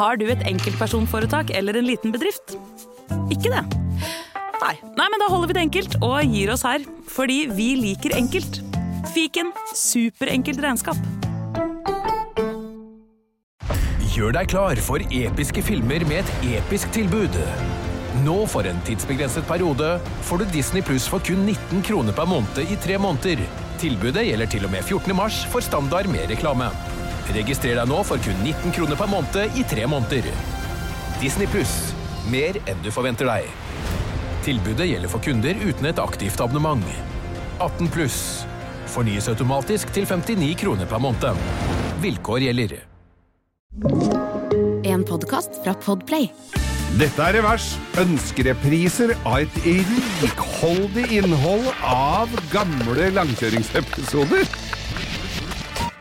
Har du et enkeltpersonforetak eller en liten bedrift? Ikke det? Nei. Nei, men da holder vi det enkelt og gir oss her. Fordi vi liker enkelt. Fiken superenkelt regnskap. Gjør deg klar for episke filmer med et episk tilbud. Nå for en tidsbegrenset periode får du Disney Pluss for kun 19 kroner per måned i tre måneder. Tilbudet gjelder til og med 14. mars for standard med reklame. Registrer deg nå for kun 19 kroner per måned i tre måneder. Disney Pluss. Mer enn du forventer deg. Tilbudet gjelder for kunder uten et aktivt abonnement. 18 pluss. Fornyes automatisk til 59 kroner per måned. Vilkår gjelder. En podkast fra Podplay. Dette er Revers. Ønskerepriser av et rikholdig innhold av gamle langkjøringsepisoder.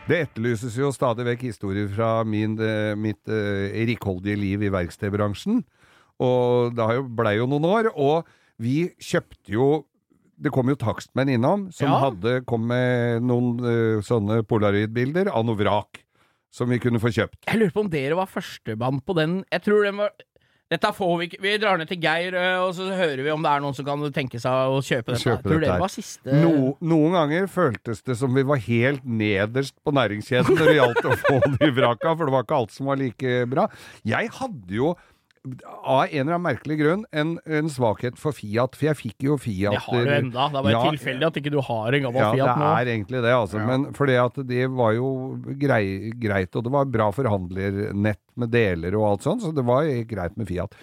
Det etterlyses jo stadig vekk historier fra min, eh, mitt eh, rikholdige liv i verkstedbransjen. Og det blei jo noen år. Og vi kjøpte jo Det kom jo takstmenn innom som Ja. hadde kom med noen uh, sånne polaroidbilder av noe vrak som vi kunne få kjøpt. Jeg lurer på om dere var førstemann på den. Jeg tror den var dette får vi ikke Vi drar ned til Geir, og så hører vi om det er noen som kan tenke seg å kjøpe dette. Kjøpe dette var siste No, noen ganger føltes det som vi var helt nederst på næringskjeden når det gjaldt å få de vraka, for det var ikke alt som var like bra. Jeg hadde jo av en eller annen merkelig grunn en, en svakhet for Fiat, for jeg fikk jo Fiat Det har du enda. Det er bare Ja, tilfeldig at ikke du har en gammel ja, Fiat nå. det er egentlig det, altså. Men fordi at det var jo grei, greit, og det var bra forhandlernett med deler og alt sånt, så det var greit med Fiat.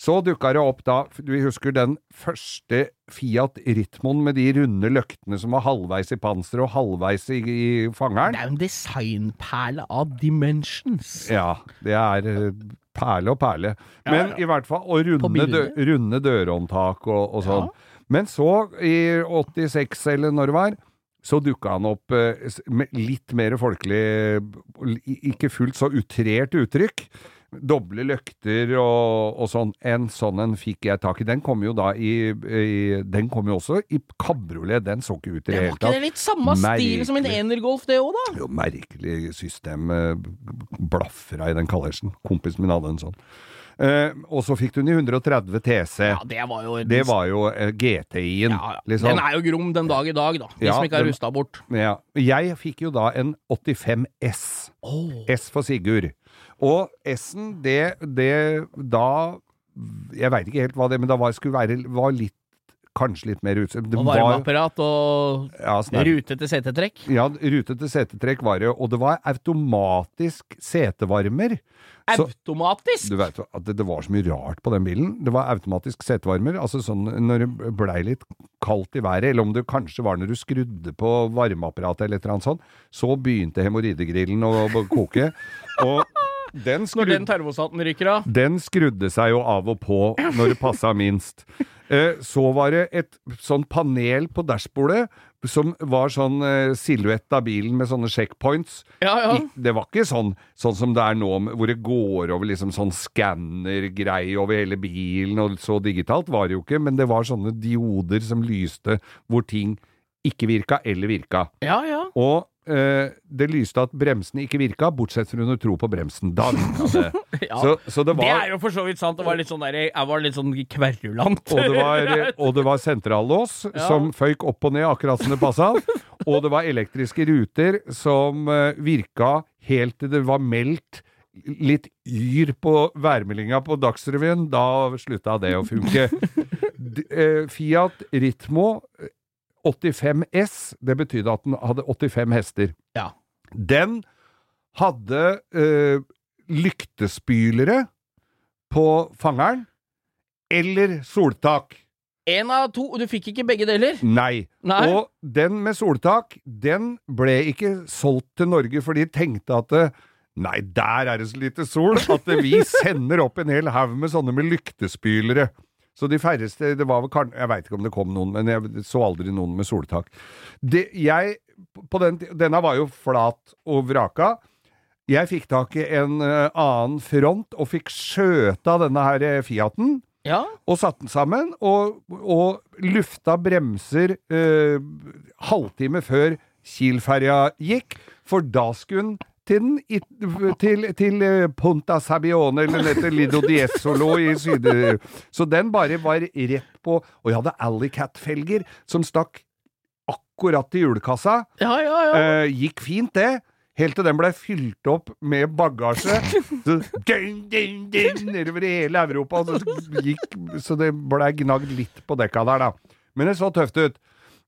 Så dukka det opp da, du husker den første Fiat Ritmoen med de runde løktene som var halvveis i panseret og halvveis i, i fangeren? Det er jo en designperle av Dimensions. Ja, det er eh, perle og perle. Men i hvert fall, og runde, dø, runde dørhåndtak og, og sånn. Men så, i 86 eller når det var, så dukka han opp eh, med litt mer folkelig, ikke fullt så utrert uttrykk. Doble løkter og, og sånn. En sånn en fikk jeg tak i. Den kom jo da i, i Den kom jo også i kabriolet. Den så ikke ut i Det det var ikke det litt samme stil som en Energolf, det òg, da? Jo, merkelig system. eh, Blafra i den kallersen. Kompisen min hadde en sånn. Uh, og så fikk du den i 130 TC. Ja, det var jo Det var jo uh, GTI-en, ja, ja. liksom. Den er jo grom den dag i dag, da. De Ja, som ikke har den- rusta bort. Ja. Jeg fikk jo da en 85 S. S for Sigurd. Og S-en, det, det da Jeg veit ikke helt hva det Men da var, skulle være var litt Kanskje litt mer utseende. Og varmeapparat og ja, rutete setetrekk. Ja, rutete setetrekk var det, og det var automatisk setevarmer. Så- Automatisk! Du vet at det, det var så mye rart på den bilen. Det var automatisk setevarmer. Altså sånn når det blei litt kaldt i været, eller om det kanskje var når du skrudde på varmeapparatet eller et eller annet sånt, så begynte hemoroidegrillen å koke. Og den, Når den skrud, termostaten ryker av. den skrudde seg jo av og på når det passa minst. Eh, Så var det et sånn panel på dashbordet som var sånn eh, silhuett av bilen med sånne checkpoints. Ja, ja. I- Det var ikke sånn, sånn som det er nå, hvor det går over liksom sånn skannergreie over hele bilen, og så digitalt var det jo ikke, men det var sånne dioder som lyste hvor ting ikke virka eller virka. Ja, ja. Og eh, det lyste at bremsene ikke virka, bortsett fra under tro på bremsen. Da virka det. Ja. Så, så det Det er jo for så vidt sant. Det var litt sånn der, jeg var litt sånn kverulant. og det var, og det var sentrallås Ja. som føyk opp og ned akkurat som det passa. Og det var elektriske ruter som uh, virka helt til det var meldt litt yr på værmeldinga på Dagsrevyen. Da slutta det å funke. Eh, Fiat Ritmo eh, 85 S, det betydde at den hadde 85 hester. Ja. Den hadde øh, lyktespylere på fangeren eller soltak. En av to. Du fikk ikke begge deler? Nei. Nei. Og den med soltak, den ble ikke solgt til Norge, for de tenkte at det, Nei, der er det så lite sol at vi sender opp en hel haug med sånne med lyktespylere. Så de færreste Det var vel Jeg veit ikke om det kom noen, men jeg så aldri noen med soltak. Det, jeg på den, Denne var jo flat og vraka. Jeg fikk tak i en eh, annen front og fikk skjøta denne her eh, Fiaten Ja. og satt den sammen, og, og lufta bremser eh, halvtime før Kiel-ferja gikk, for da skulle den til, den, til, til Ponta Sabione, eller til Lido Diezolo i syd... Så den bare var rett på Og jeg hadde Alleycat-felger som stakk akkurat i hjulkassa. Ja, ja, ja. Eh, gikk fint, det. Helt til den ble fylt opp med bagasje. Så, ding, ding, ding, nedover i hele Europa. Så, gikk, så det ble gnagd litt på dekka der, da. Men det så tøft ut.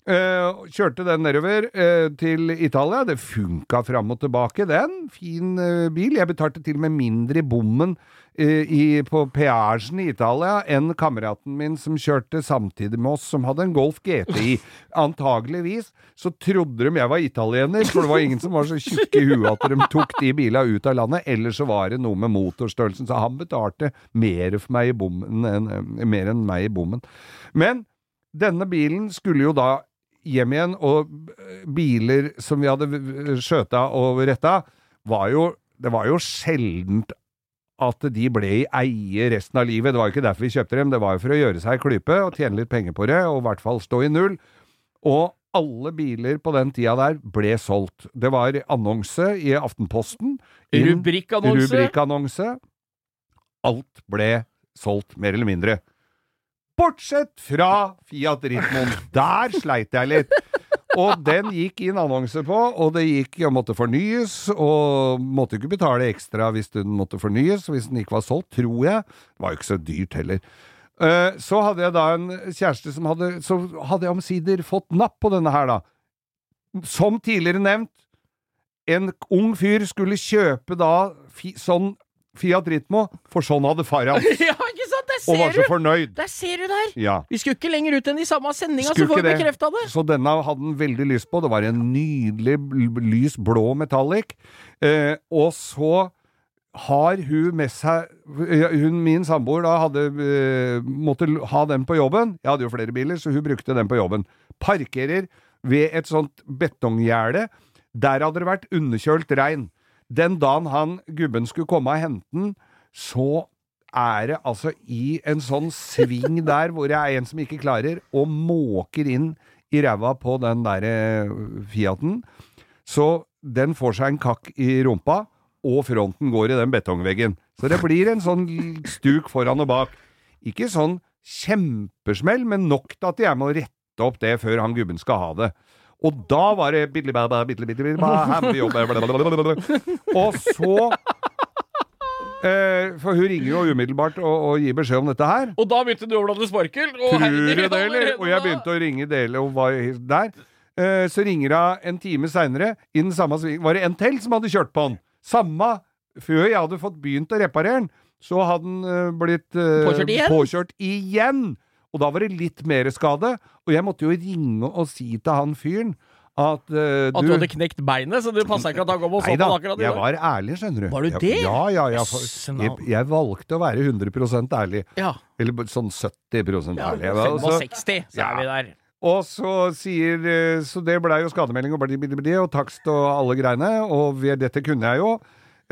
Eh, kjørte den nedover uh, til Italia. Det funka fram og tilbake, den. Fin uh, bil. Jeg betalte til og med mindre i bommen i, på peasjen i Italia enn kameraten min som kjørte samtidig med oss, som hadde en Golf GTI. Antageligvis så trodde de jeg var italiener, for det var ingen som var så tjukke i huet at de tok de bila ut av landet. Eller så var det noe med motorstørrelsen, så han betalte mer for meg i bommen enn, mer enn meg i bommen. Men denne bilen skulle jo da hjem igjen, og biler som vi hadde skjøta og retta, var jo Det var jo sjeldent at de ble i eie resten av livet. Det var jo ikke derfor vi kjøpte dem, det var jo for å gjøre seg klype og tjene litt penger på det, og i hvert fall stå i null. Og alle biler på den tida der ble solgt. Det var annonse i Aftenposten. Rubrikkannonse. Rubrikkannonse. Alt ble solgt, mer eller mindre. Bortsett fra Fiat Ritmoen. Der sleit jeg litt. Og den gikk inn annonse på, og det gikk og måtte fornyes, og måtte ikke betale ekstra hvis den måtte fornyes, hvis den ikke var solgt, tror jeg. Det var jo ikke så dyrt heller. Eh, Så hadde jeg da en kjæreste som hadde Så hadde jeg omsider fått napp på denne her, da. Som tidligere nevnt, en ung fyr skulle kjøpe da fi, sånn Fiat Ritmo, for sånn hadde far hans, ja, ikke ser og var så fornøyd. Der ser du der! Ja. Vi skulle ikke lenger ut enn i samme sendinga, så får vi bekrefta det. Så denne hadde han veldig lyst på. Det var en nydelig lys blå metallic. Eh, og så har hun med seg hun, Min samboer da hadde eh, måtte ha den på jobben. Jeg hadde jo flere biler, så hun brukte den på jobben. Parkerer ved et sånt betonggjerde. Der hadde det vært underkjølt regn. Den dagen han gubben skulle komme og hente den, så er det altså i en sånn sving der hvor det er en som ikke klarer, og måker inn i ræva på den der eh, Fiaten. Så den får seg en kakk i rumpa, og fronten går i den betongveggen. Så det blir en sånn stuk foran og bak. Ikke sånn kjempesmell, men nok til at jeg må rette opp det før han gubben skal ha det. Og da var det. Og så eh, For hun ringer jo umiddelbart og, og gir beskjed om dette her. Og da begynte du å blande sparkel. og Tror du det, eller? Og jeg begynte å ringe Dele og var der. Eh, så ringer hun en time seinere, i den samme sving Var det en til som hadde kjørt på den? Samme Før jeg hadde fått begynt å reparere den, så hadde den eh, blitt eh, Påkjørt igjen? påkjørt igjen. Og da var det litt mer skade. Og jeg måtte jo ringe og si til han fyren at eh, At du hadde knekt beinet, så du passa ikke at han kom og så på akkurat i jeg var ærlig, skjønner du. Var du det? Ja, ja, ja. For, jeg, jeg valgte å være 100% ærlig. Ja. Eller sånn 70 ja ærlig. Så- 65, så Ja. er vi der. Og så sier eh, Så det blei jo skademelding og og takst og alle greiene, og dette kunne jeg jo.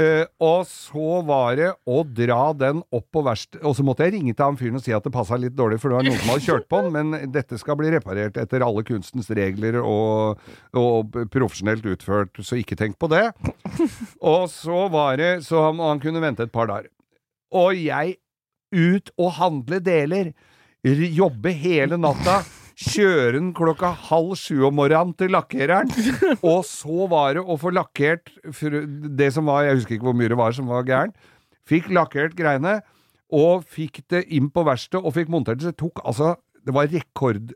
Eh, og så var det å dra den opp på verkstedet Og så måtte jeg ringe til han fyren og si at det passa litt dårlig, for det var noen som hadde kjørt på den, men dette skal bli reparert etter alle kunstens regler og, og profesjonelt utført, så ikke tenk på det. Og så var det Så han, han kunne vente et par dager. Og jeg ut og handle deler. Jobbe hele natta. Kjøre den klokka halv sju om morgenen til lakkereren. Og så var det å få lakkert det som var Jeg husker ikke hvor mye det var som var gæren. Fikk lakkert greiene, og fikk det inn på verkstedet, og fikk montert det. Så det tok altså Det var rekord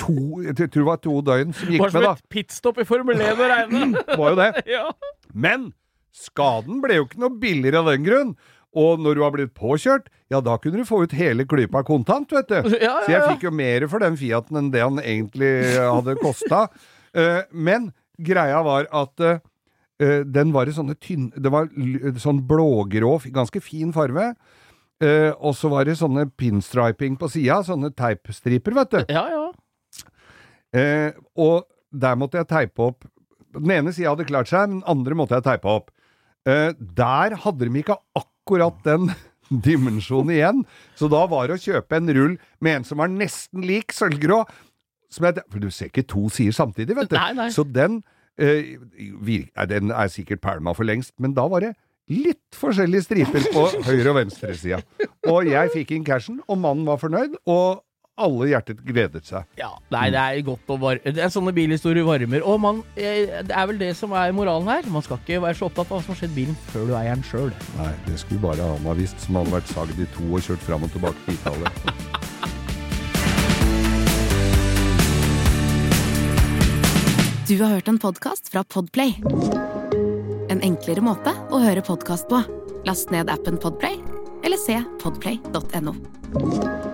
to, Jeg tror det var to døgn som gikk med, da. Det var som et pitstop i Formel 1 å regne. Var jo det. ja. Men skaden ble jo ikke noe billigere av den grunn. Og når du har blitt påkjørt, ja da kunne du få ut hele klypa kontant, vet du. Ja, ja, Så jeg fikk jo mer for den Fiaten enn det han egentlig hadde kosta. uh, men greia var at uh, eh, den var i sånne tynne Det var sånn blågrå, ganske fin farve. Uh, og så var det sånne pinstriping på sida, sånne teipstriper, vet du. Ja, ja. Eh, og der måtte jeg teipe opp Den ene sida hadde klart seg, men den andre måtte jeg teipe opp. Eh, der hadde de ikke akkurat den dimensjonen igjen, så da var det å kjøpe en rull med en som var nesten lik sølvgrå. Som jeg, for du ser ikke to sider samtidig, vet du. Nei, nei. Så den, vir, eh, den er sikkert pælma for lengst, men da var det litt forskjellige striper på høyre og venstre sida. Og jeg fikk inn cashen, og mannen var fornøyd, og alle hjertet gledet seg. Ja, nei, det er godt å varme det er Sånne bilhistorier varmer. Og man, eh, det er vel det som er moralen her. Man skal ikke være så opptatt av hva som har skjedd bilen før du eier den sjøl. Nei, det skulle bare han ha visst, som hadde vært sagd i to og kjørt fram og tilbake til Italia. Du har hørt en podcast fra Podplay. En enklere måte å høre podcast på. Last ned appen Podplay, eller se podplay.no.